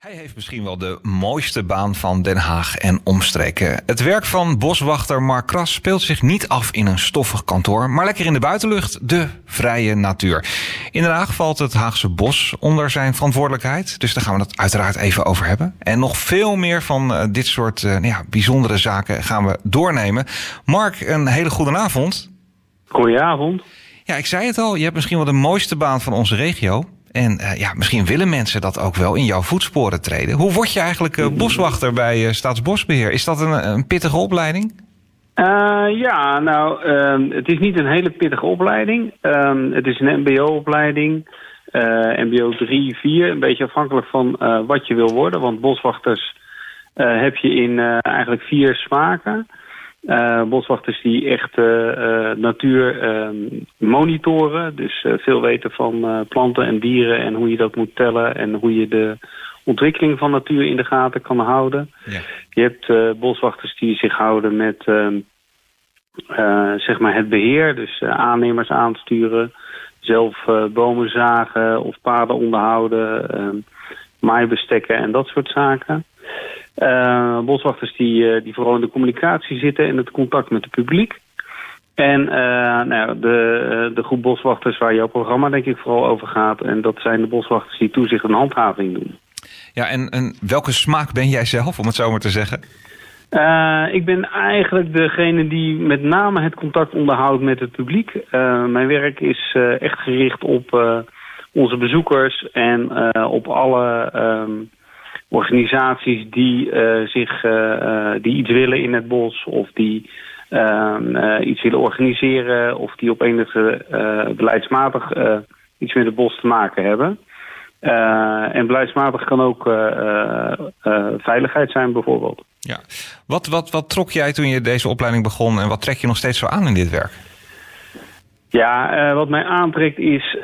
Hij heeft misschien wel de mooiste baan van Den Haag en omstreken. Het werk van boswachter Mark Kras speelt zich niet af in een stoffig kantoor, maar lekker in de buitenlucht, de vrije natuur. In Den Haag valt het Haagse bos onder zijn verantwoordelijkheid, dus daar gaan we het uiteraard even over hebben. En nog veel meer van uh, dit soort uh, ja, bijzondere zaken gaan we doornemen. Mark, een hele goede avond. Goedenavond. Ja, ik zei het al, je hebt misschien wel de mooiste baan van onze regio. En uh, ja, misschien willen mensen dat ook wel in jouw voetsporen treden. Hoe word je eigenlijk uh, boswachter bij uh, Staatsbosbeheer? Is dat een, een pittige opleiding? ja, nou, ehm, het is niet een hele pittige opleiding. Um, het is een mbo-opleiding. mbo 3, 4, een beetje afhankelijk van wat je wil worden. Want boswachters heb je in eigenlijk vier smaken. Uh, boswachters die echt uh, natuur uh, monitoren. Dus veel weten van planten en dieren en hoe je dat moet tellen en hoe je de ontwikkeling van natuur in de gaten kan houden. Ja. Je hebt boswachters die zich houden met ehm, zeg maar het beheer, dus aannemers aansturen, zelf bomen zagen of paden onderhouden, ehm, maaibestekken en dat soort zaken. Uh, boswachters die, uh, die vooral in de communicatie zitten en het contact met het publiek. En uh, nou, de, de groep boswachters waar jouw programma denk ik vooral over gaat. En dat zijn de boswachters die toezicht en handhaving doen. Ja, en, en welke smaak ben jij zelf, om het zo maar te zeggen? ik ben eigenlijk degene die met name het contact onderhoudt met het publiek. mijn werk is echt gericht op onze bezoekers en op alle... Um, organisaties die, uh, zich, uh, die iets willen in het bos of die uh, iets willen organiseren of die op enige beleidsmatig iets met het bos te maken hebben. en beleidsmatig kan ook veiligheid zijn bijvoorbeeld. Ja. Wat, wat, wat trok jij toen je deze opleiding begon en wat trek je nog steeds zo aan in dit werk? Ja, wat mij aantrekt is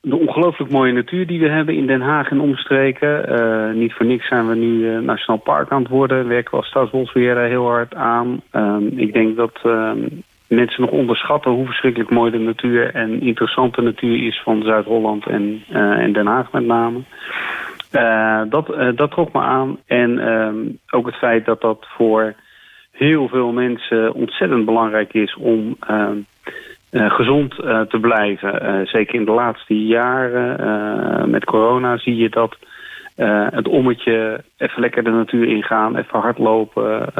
de ongelooflijk mooie natuur die we hebben in Den Haag en omstreken. Uh, niet voor niks zijn we nu uh, Nationaal Park aan het worden. Werken we als Staatsbosbeheerder heel hard aan. Um, ik denk dat um, mensen nog onderschatten hoe verschrikkelijk mooi de natuur en interessante natuur is van Zuid-Holland en, uh, en Den Haag met name. dat, dat trok me aan. En um, ook het feit dat dat voor heel veel mensen ontzettend belangrijk is om uh, gezond uh, te blijven. Uh, zeker in de laatste jaren met corona zie je dat het ommetje even lekker de natuur ingaan, even hardlopen,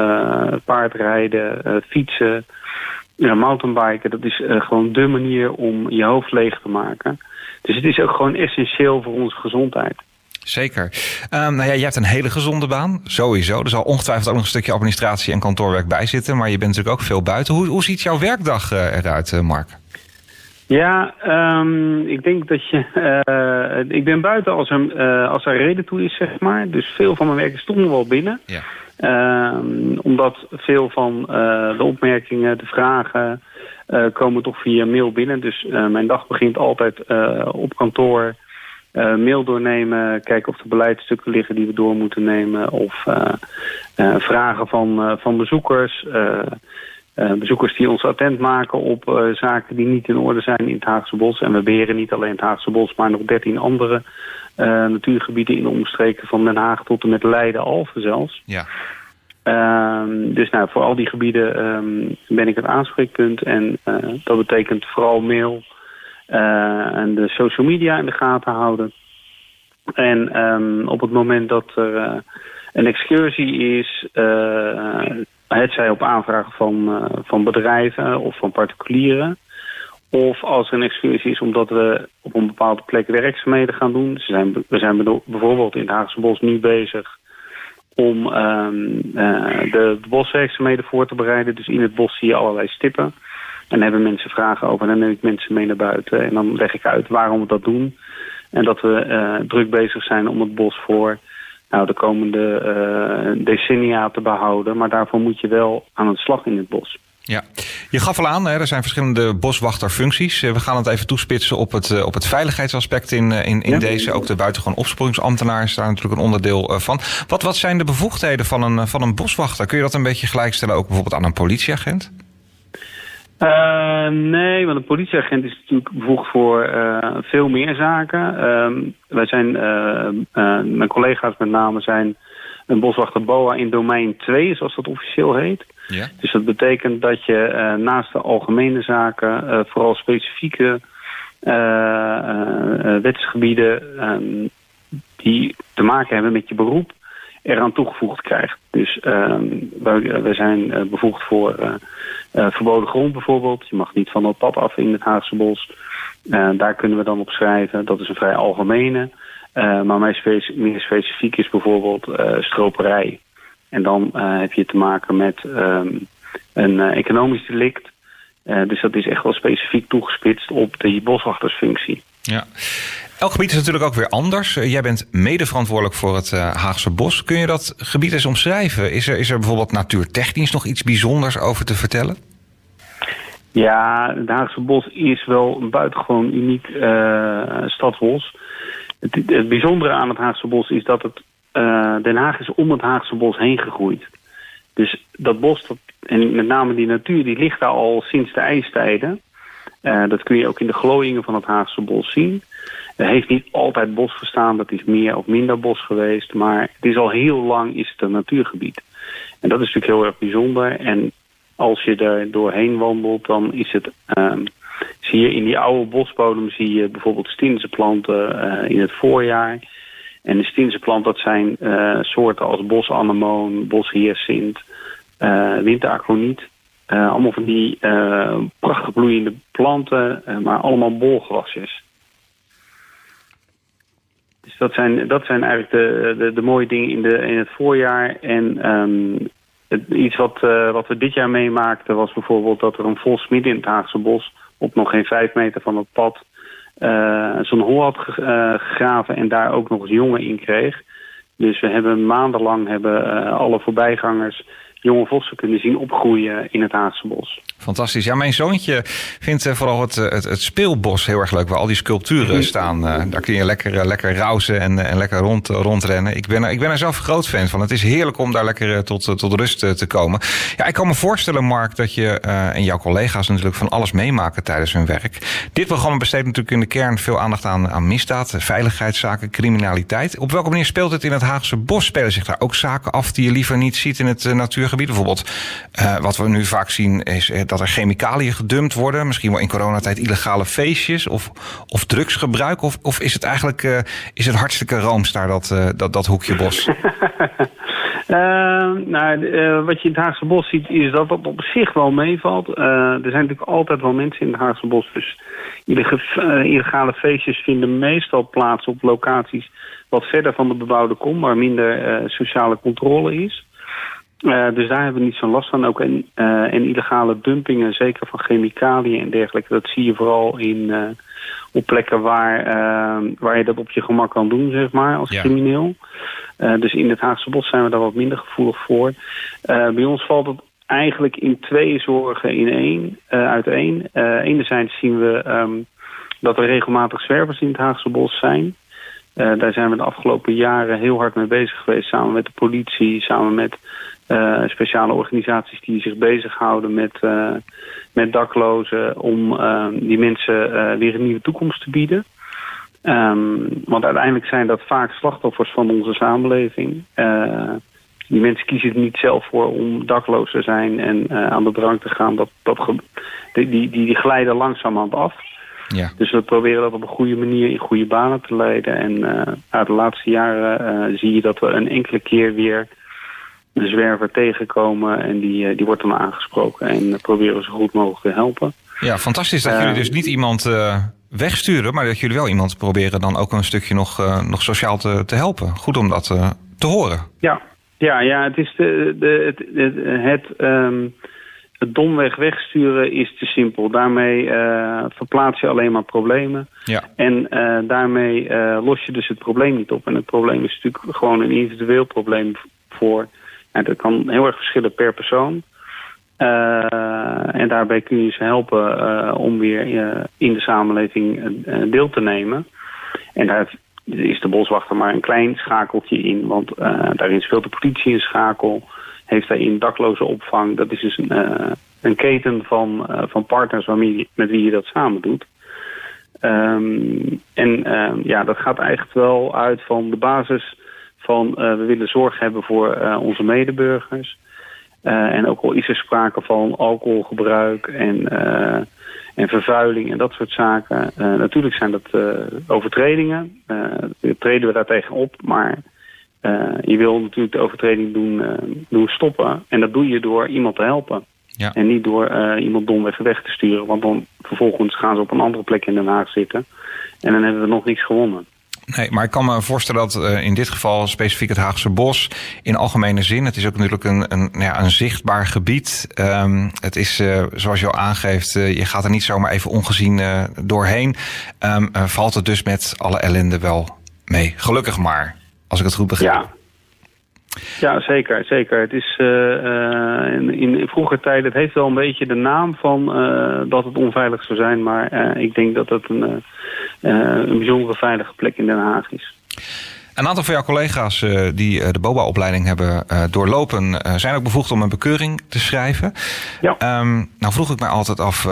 paardrijden, fietsen, mountainbiken. Dat is gewoon de manier om je hoofd leeg te maken. Dus het is ook gewoon essentieel voor onze gezondheid. Zeker. Um, nou ja, je hebt een hele gezonde baan, sowieso. Er zal ongetwijfeld ook nog een stukje administratie en kantoorwerk bij zitten. Maar je bent natuurlijk ook veel buiten. Hoe, hoe ziet jouw werkdag uh, eruit, uh, Mark? Ja, um, ik denk dat je... Uh, ik ben buiten als er, als er reden toe is, zeg maar. Dus veel van mijn werk is toch nog wel binnen. Ja. Um, omdat veel van de opmerkingen, de vragen... komen toch via mail binnen. Dus mijn dag begint altijd op kantoor... Uh, mail doornemen, kijken of er beleidsstukken liggen die we door moeten nemen. Of uh, uh, vragen van, van bezoekers. bezoekers die ons attent maken op zaken die niet in orde zijn in het Haagse Bos. En we beheren niet alleen het Haagse Bos, maar nog dertien andere natuurgebieden in de omstreken van Den Haag tot en met Leiden-Alphen zelfs. Ja. Ehm, dus nou, voor al die gebieden um, ben ik het aanspreekpunt. En dat betekent vooral mail, uh, en de social media in de gaten houden. En um, op het moment dat er uh, een excursie is, uh, het zij op aanvraag van, van bedrijven of van particulieren. Of als er een excursie is omdat we op een bepaalde plek werkzaamheden gaan doen. we zijn, we zijn bijvoorbeeld in het Haagse Bos nu bezig om de, de boswerkzaamheden voor te bereiden. Dus in het bos zie je allerlei stippen. En hebben mensen vragen over. En dan neem ik mensen mee naar buiten. En dan leg ik uit waarom we dat doen. En dat we uh, druk bezig zijn om het bos voor nou, de komende uh, decennia te behouden. Maar daarvoor moet je wel aan het slag in het bos. Ja, je gaf al aan, hè, er zijn verschillende boswachterfuncties. Eh, we gaan het even toespitsen op het, op het veiligheidsaspect in, in, in deze. Ook de buitengewoon opsporingsambtenaar is daar natuurlijk een onderdeel van. Wat, wat zijn de bevoegdheden van een, van een boswachter? Kun je dat een beetje gelijkstellen ook bijvoorbeeld aan een politieagent? Nee, want een politieagent is natuurlijk bevoegd voor veel meer zaken. Ehm, wij zijn, mijn collega's met name zijn een boswachter BOA in domein 2, zoals dat officieel heet. Ja. Dus dat betekent dat je naast de algemene zaken vooral specifieke wetsgebieden um, die te maken hebben met je beroep eraan toegevoegd krijgt. Dus uh, we, zijn uh, bevoegd voor uh, verboden grond bijvoorbeeld. Je mag niet van dat pad af in het Haagse bos. daar kunnen we dan op schrijven. Dat is een vrij algemene. maar meer specifiek is bijvoorbeeld stroperij. En dan heb je te maken met um, een economisch delict. dus dat is echt wel specifiek toegespitst op de boswachtersfunctie. Ja. Elk gebied is natuurlijk ook weer anders. Eh, jij bent mede verantwoordelijk voor het uh, Haagse Bos. Kun je dat gebied eens omschrijven? Is er, is er bijvoorbeeld natuurtechnisch nog iets bijzonders over te vertellen? Ja, het Haagse Bos is wel een buitengewoon uniek uh, stadsbos. Het, het, bijzondere aan het Haagse Bos is dat het, Den Haag is om het Haagse Bos heen gegroeid. Dus dat bos, dat, en met name die natuur, die ligt daar al sinds de ijstijden. Dat kun je ook in de glooiingen van het Haagse Bos zien. Er heeft niet altijd bos gestaan, dat is meer of minder bos geweest. Maar het is al heel lang is het een natuurgebied. En dat is natuurlijk heel erg bijzonder. En als je er doorheen wandelt, dan is het... Um, zie je in die oude bosbodem zie je bijvoorbeeld stinzenplanten uh, in het voorjaar. En de stinzenplant, dat zijn uh, soorten als bosanemoon, boshyacint, uh, allemaal van die prachtig bloeiende planten, maar allemaal bolgrasjes. Dus dat zijn, dat zijn eigenlijk de, de, de mooie dingen in, de, in het voorjaar. En um, het, iets wat, wat we dit jaar meemaakten was bijvoorbeeld dat er een vos midden in het Haagse bos... op nog geen vijf meter van het pad zo'n hol had gegraven en daar ook nog eens jongen in kreeg. Dus we hebben maandenlang hebben, alle voorbijgangers jonge vossen kunnen zien opgroeien in het Haagse bos. Fantastisch. Ja, mijn zoontje vindt uh, vooral het, het, het, speelbos heel erg leuk, waar al die sculpturen mhm. staan. Uh, daar kun je lekker, lekker rauzen en, en lekker rond, rondrennen. Ik ben, er, ik ben er zelf groot fan van. Het is heerlijk om daar lekker tot, tot rust te komen. Ja, ik kan me voorstellen, Mark, dat je en jouw collega's natuurlijk van alles meemaken tijdens hun werk. Dit programma besteedt natuurlijk in de kern veel aandacht aan, aan misdaad, veiligheidszaken, criminaliteit. Op welke manier speelt het in het Haagse bos? Spelen zich daar ook zaken af die je liever niet ziet in het natuurgebied? Bijvoorbeeld, wat we nu vaak zien is dat er chemicaliën gedumpt worden? Misschien wel in coronatijd illegale feestjes of, of drugsgebruik? Of, of is het eigenlijk uh, is het hartstikke rooms daar, dat, uh, dat, dat hoekje bos? Nou, wat je in het Haagse Bos ziet, is dat dat op zich wel meevalt. Er zijn natuurlijk altijd wel mensen in het Haagse Bos. Dus illegale feestjes vinden meestal plaats op locaties wat verder van de bebouwde kom, waar minder sociale controle is. Uh, dus daar hebben we niet zo'n last van. Ook uh, in illegale dumpingen, zeker van chemicaliën en dergelijke. Dat zie je vooral in, uh, op plekken waar, waar je dat op je gemak kan doen, zeg maar, als ja. crimineel. dus in het Haagse Bos zijn we daar wat minder gevoelig voor. bij ons valt het eigenlijk in twee zorgen in één, uiteen. enerzijds zien we um, dat er regelmatig zwervers in het Haagse Bos zijn. daar zijn we de afgelopen jaren heel hard mee bezig geweest, samen met de politie, samen met uh, speciale organisaties die zich bezighouden met, uh, met daklozen om uh, die mensen weer een nieuwe toekomst te bieden. Um, want uiteindelijk zijn dat vaak slachtoffers van onze samenleving. die mensen kiezen er niet zelf voor om dakloos te zijn en aan de drank te gaan. Dat, dat die, die, die glijden langzamerhand af. Ja. Dus we proberen dat op een goede manier in goede banen te leiden. En uit de laatste jaren zie je dat we een enkele keer weer een zwerver tegenkomen en die, eh, die wordt dan aangesproken en proberen we zo goed mogelijk te helpen. Ja, fantastisch dat jullie eh, dus niet iemand uh, wegsturen, maar dat jullie wel iemand proberen dan ook een stukje nog, nog sociaal te, te helpen. Goed om dat te horen. Ja, ja, ja het is de, de, het, het, het, um, het domweg wegsturen is te simpel. Daarmee uh, verplaats je alleen maar problemen. Ja. En uh, daarmee uh, los je dus het probleem niet op. En het probleem is natuurlijk gewoon een individueel probleem voor en dat kan heel erg verschillen per persoon. Uh, en daarbij kun je ze helpen uh, om weer uh, in de samenleving deel te nemen. En daar is de boswachter maar een klein schakeltje in, want daarin speelt de politie een schakel. heeft daarin dakloze opvang. Dat is dus een, een keten van, van partners waarmee, met wie je dat samen doet. Ehm, en ehm, ja, dat gaat eigenlijk wel uit van de basis van we willen zorg hebben voor onze medeburgers. en ook al is er sprake van alcoholgebruik en en vervuiling en dat soort zaken. Natuurlijk zijn dat overtredingen. Treden we daartegen op, maar je wil natuurlijk de overtreding doen, doen stoppen. En dat doe je door iemand te helpen. Ja. En niet door iemand domweg weg te sturen. Want dan vervolgens gaan ze op een andere plek in Den Haag zitten. En dan hebben we nog niets gewonnen. Nee, maar ik kan me voorstellen dat uh, in dit geval specifiek het Haagse Bos in algemene zin, het is ook natuurlijk een, een, nou ja, een zichtbaar gebied. Um, het is, uh, zoals je al aangeeft, uh, je gaat er niet zomaar even ongezien doorheen. Um, valt het dus met alle ellende wel mee. Gelukkig maar, als ik het goed begrijp. Ja. Ja, zeker. zeker. Het is in, in vroeger tijden, het heeft wel een beetje de naam van dat het onveilig zou zijn, maar ik denk dat het een eh, een bijzondere veilige plek in Den Haag is. Een aantal van jouw collega's uh, die uh, de BOBA-opleiding hebben uh, doorlopen, zijn ook bevoegd om een bekeuring te schrijven. Ja. Um, nou vroeg ik mij altijd af,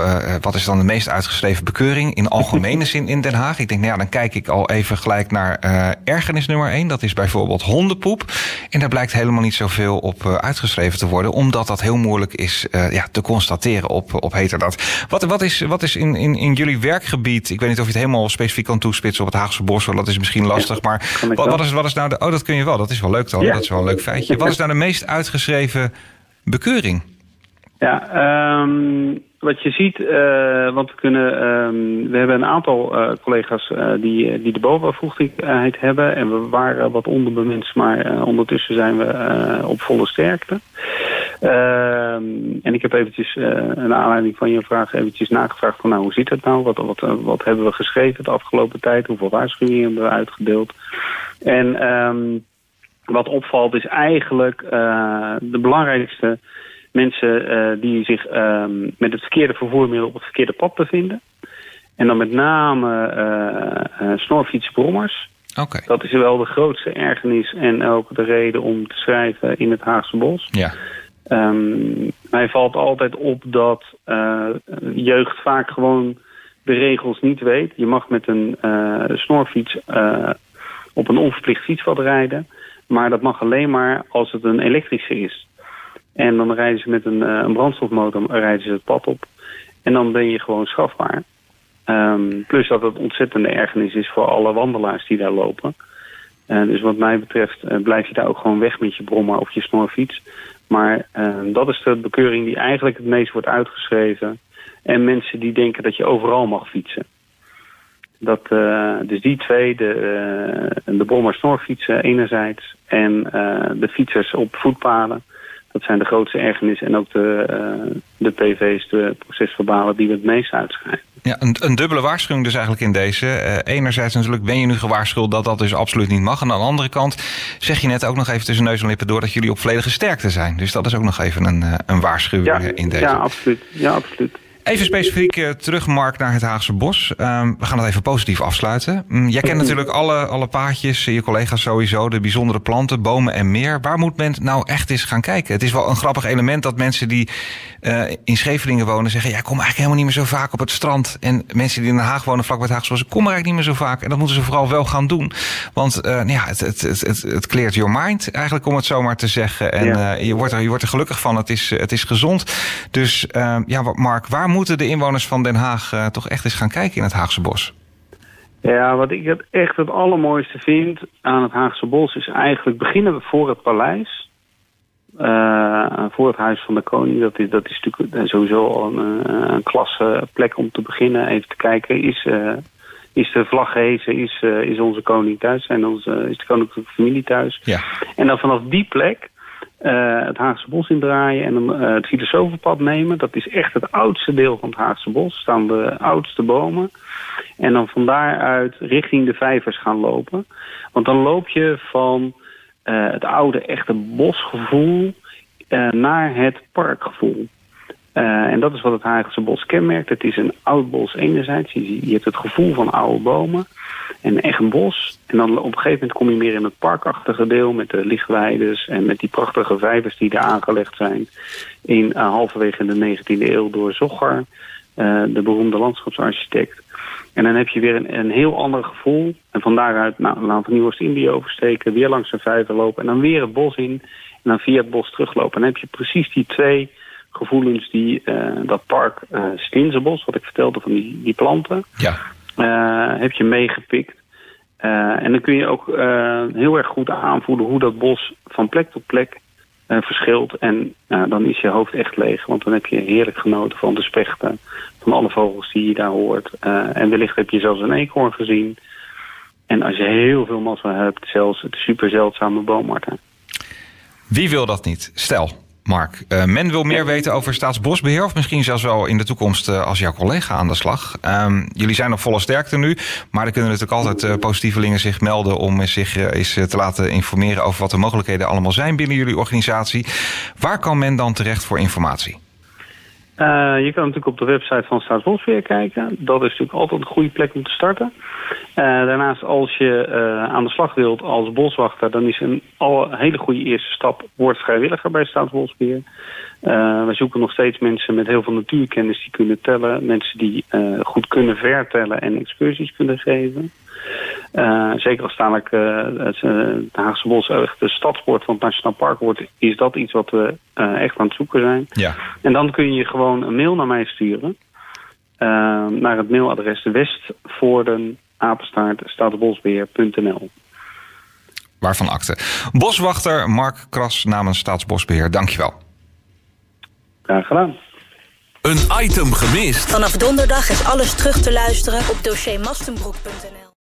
wat is dan de meest uitgeschreven bekeuring in algemene zin in Den Haag? Ik denk, nou ja, dan kijk ik al even gelijk naar ergernis nummer 1. Dat is bijvoorbeeld hondenpoep. En daar blijkt helemaal niet zoveel op uitgeschreven te worden, omdat dat heel moeilijk is ja, te constateren op, op heterdaad. Wat, wat is, wat is in, in, in jullie werkgebied, ik weet niet of je het helemaal specifiek kan toespitsen op het Haagse Bos, dat is misschien lastig, maar wat, wat, is, wat is nou de. Oh, dat kun je wel. Dat is wel leuk dan. Dat is wel een leuk feitje. Wat is nou de meest uitgeschreven bekeuring? Ja, um, wat je ziet, uh, want we kunnen. Um, we hebben een aantal uh, collega's uh, die, die de bovenbevoegdheid hebben. En we waren wat onderbemenst, maar ondertussen zijn we op volle sterkte. Ehm, en ik heb eventjes, naar aanleiding van je vraag, eventjes nagevraagd van nou, hoe zit het nou? Wat, wat, wat hebben we geschreven de afgelopen tijd? Hoeveel waarschuwingen hebben we uitgedeeld? En um, wat opvalt is eigenlijk uh, de belangrijkste mensen uh, die zich um, met het verkeerde vervoermiddel op het verkeerde pad bevinden. En dan met name uh, snorfietsbrommers. Okay. Dat is wel de grootste ergernis en ook de reden om te schrijven in het Haagse Bos. Ja. Um, mij valt altijd op dat jeugd vaak gewoon de regels niet weet. Je mag met een snorfiets op een onverplicht fietspad rijden. Maar dat mag alleen maar als het een elektrische is. En dan rijden ze met een, uh, een brandstofmotor rijden ze het pad op. En dan ben je gewoon schafbaar. Um, plus dat het ontzettende ergernis is voor alle wandelaars die daar lopen. Uh, dus wat mij betreft uh, blijf je daar ook gewoon weg met je brommer of je snorfiets. Maar dat is de bekeuring die eigenlijk het meest wordt uitgeschreven. En mensen die denken dat je overal mag fietsen. Dat, uh, dus die twee, de, uh, de bommer snorfietsen enerzijds en uh, de fietsers op voetpaden. Dat zijn de grootste ergernissen en ook de, de PV's, de procesverbalen die we het meest uitschrijven. Ja, een, een, dubbele waarschuwing dus eigenlijk in deze. enerzijds natuurlijk ben je nu gewaarschuwd dat dat dus absoluut niet mag. En aan de andere kant zeg je net ook nog even tussen neus en lippen door dat jullie op volledige sterkte zijn. Dus dat is ook nog even een, een waarschuwing in deze. Ja, absoluut. Ja, absoluut. Even specifiek uh, terug, Mark, naar het Haagse Bos. Um, we gaan het even positief afsluiten. Um, jij kent natuurlijk alle, alle paadjes, je collega's sowieso, de bijzondere planten, bomen en meer. Waar moet men nou echt eens gaan kijken? Het is wel een grappig element dat mensen die uh, in Scheveningen wonen zeggen... ja, ik kom eigenlijk helemaal niet meer zo vaak op het strand. En mensen die in Den Haag wonen, vlak bij het Haagse Bos... komen eigenlijk niet meer zo vaak. En dat moeten ze vooral wel gaan doen. Want uh, ja, het, het, het, het, het cleart your mind, eigenlijk om het zomaar te zeggen. En ja. je, wordt er, je wordt er gelukkig van, het is, het is gezond. Dus ja, Mark, waar moet moeten de inwoners van Den Haag uh, toch echt eens gaan kijken in het Haagse Bos? Ja, wat ik het echt het allermooiste vind aan het Haagse Bos is eigenlijk beginnen we voor het paleis. Uh, voor het Huis van de Koning. Dat is, dat is natuurlijk sowieso al een, een klasse plek om te beginnen. Even te kijken, is, uh, is de vlag gehezen, is, is onze koning thuis en onze, is de koninklijke familie thuis. Ja. En dan vanaf die plek uh, het Haagse Bos indraaien en dan, uh, het filosofenpad nemen. Dat is echt het oudste deel van het Haagse Bos. staan de oudste bomen. En dan van daaruit richting de vijvers gaan lopen. Want dan loop je van uh, het oude echte bosgevoel naar het parkgevoel. En dat is wat het Haagse bos kenmerkt. Het is een oud bos enerzijds. Je, je hebt het gevoel van oude bomen en echt een bos. En dan op een gegeven moment kom je meer in het parkachtige deel met de lichtweides en met die prachtige vijvers die daar aangelegd zijn. In uh, halverwege de 19e eeuw door Zocher, uh, de beroemde landschapsarchitect. En dan heb je weer een, een heel ander gevoel. En van daaruit nou, laten we nu Oost-Indië oversteken, weer langs een vijver lopen en dan weer het bos in. En dan via het bos teruglopen. En dan heb je precies die twee gevoelens die uh, dat park uh, wat ik vertelde van die, die planten, ja. uh, heb je meegepikt. en dan kun je ook heel erg goed aanvoelen hoe dat bos van plek tot plek verschilt. En dan is je hoofd echt leeg, want dan heb je heerlijk genoten van de spechten, van alle vogels die je daar hoort. en wellicht heb je zelfs een eekhoorn gezien. En als je heel veel massa hebt, zelfs het super zeldzame boommarten. Wie wil dat niet? Stel, Mark, uh, men wil meer weten over staatsbosbeheer... of misschien zelfs wel in de toekomst uh, als jouw collega aan de slag. Um, jullie zijn nog volle sterkte nu... maar er kunnen natuurlijk altijd uh, positievelingen zich melden... om zich eens te laten informeren over wat de mogelijkheden allemaal zijn... binnen jullie organisatie. Waar kan men dan terecht voor informatie? Uh, je kan natuurlijk op de website van Staatsbosbeheer kijken. Dat is natuurlijk altijd een goede plek om te starten. Uh, daarnaast, als je uh, aan de slag wilt als boswachter... dan is een al hele goede eerste stap... word vrijwilliger bij Staatsbosbeheer. wij zoeken nog steeds mensen met heel veel natuurkennis die kunnen tellen. Mensen die goed kunnen vertellen en excursies kunnen geven. Uh, zeker als dadelijk uh, het, het, Haagse Bos echt de stadspoort van het Nationaal Park wordt, is dat iets wat we uh, echt aan het zoeken zijn. Ja. En dan kun je gewoon een mail naar mij sturen. naar het mailadres westvoorden Waarvan akte. Boswachter Mark Kras namens Staatsbosbeheer, dankjewel. Graag gedaan. Een item gemist. Vanaf donderdag is alles terug te luisteren op dossiermastenbroek.nl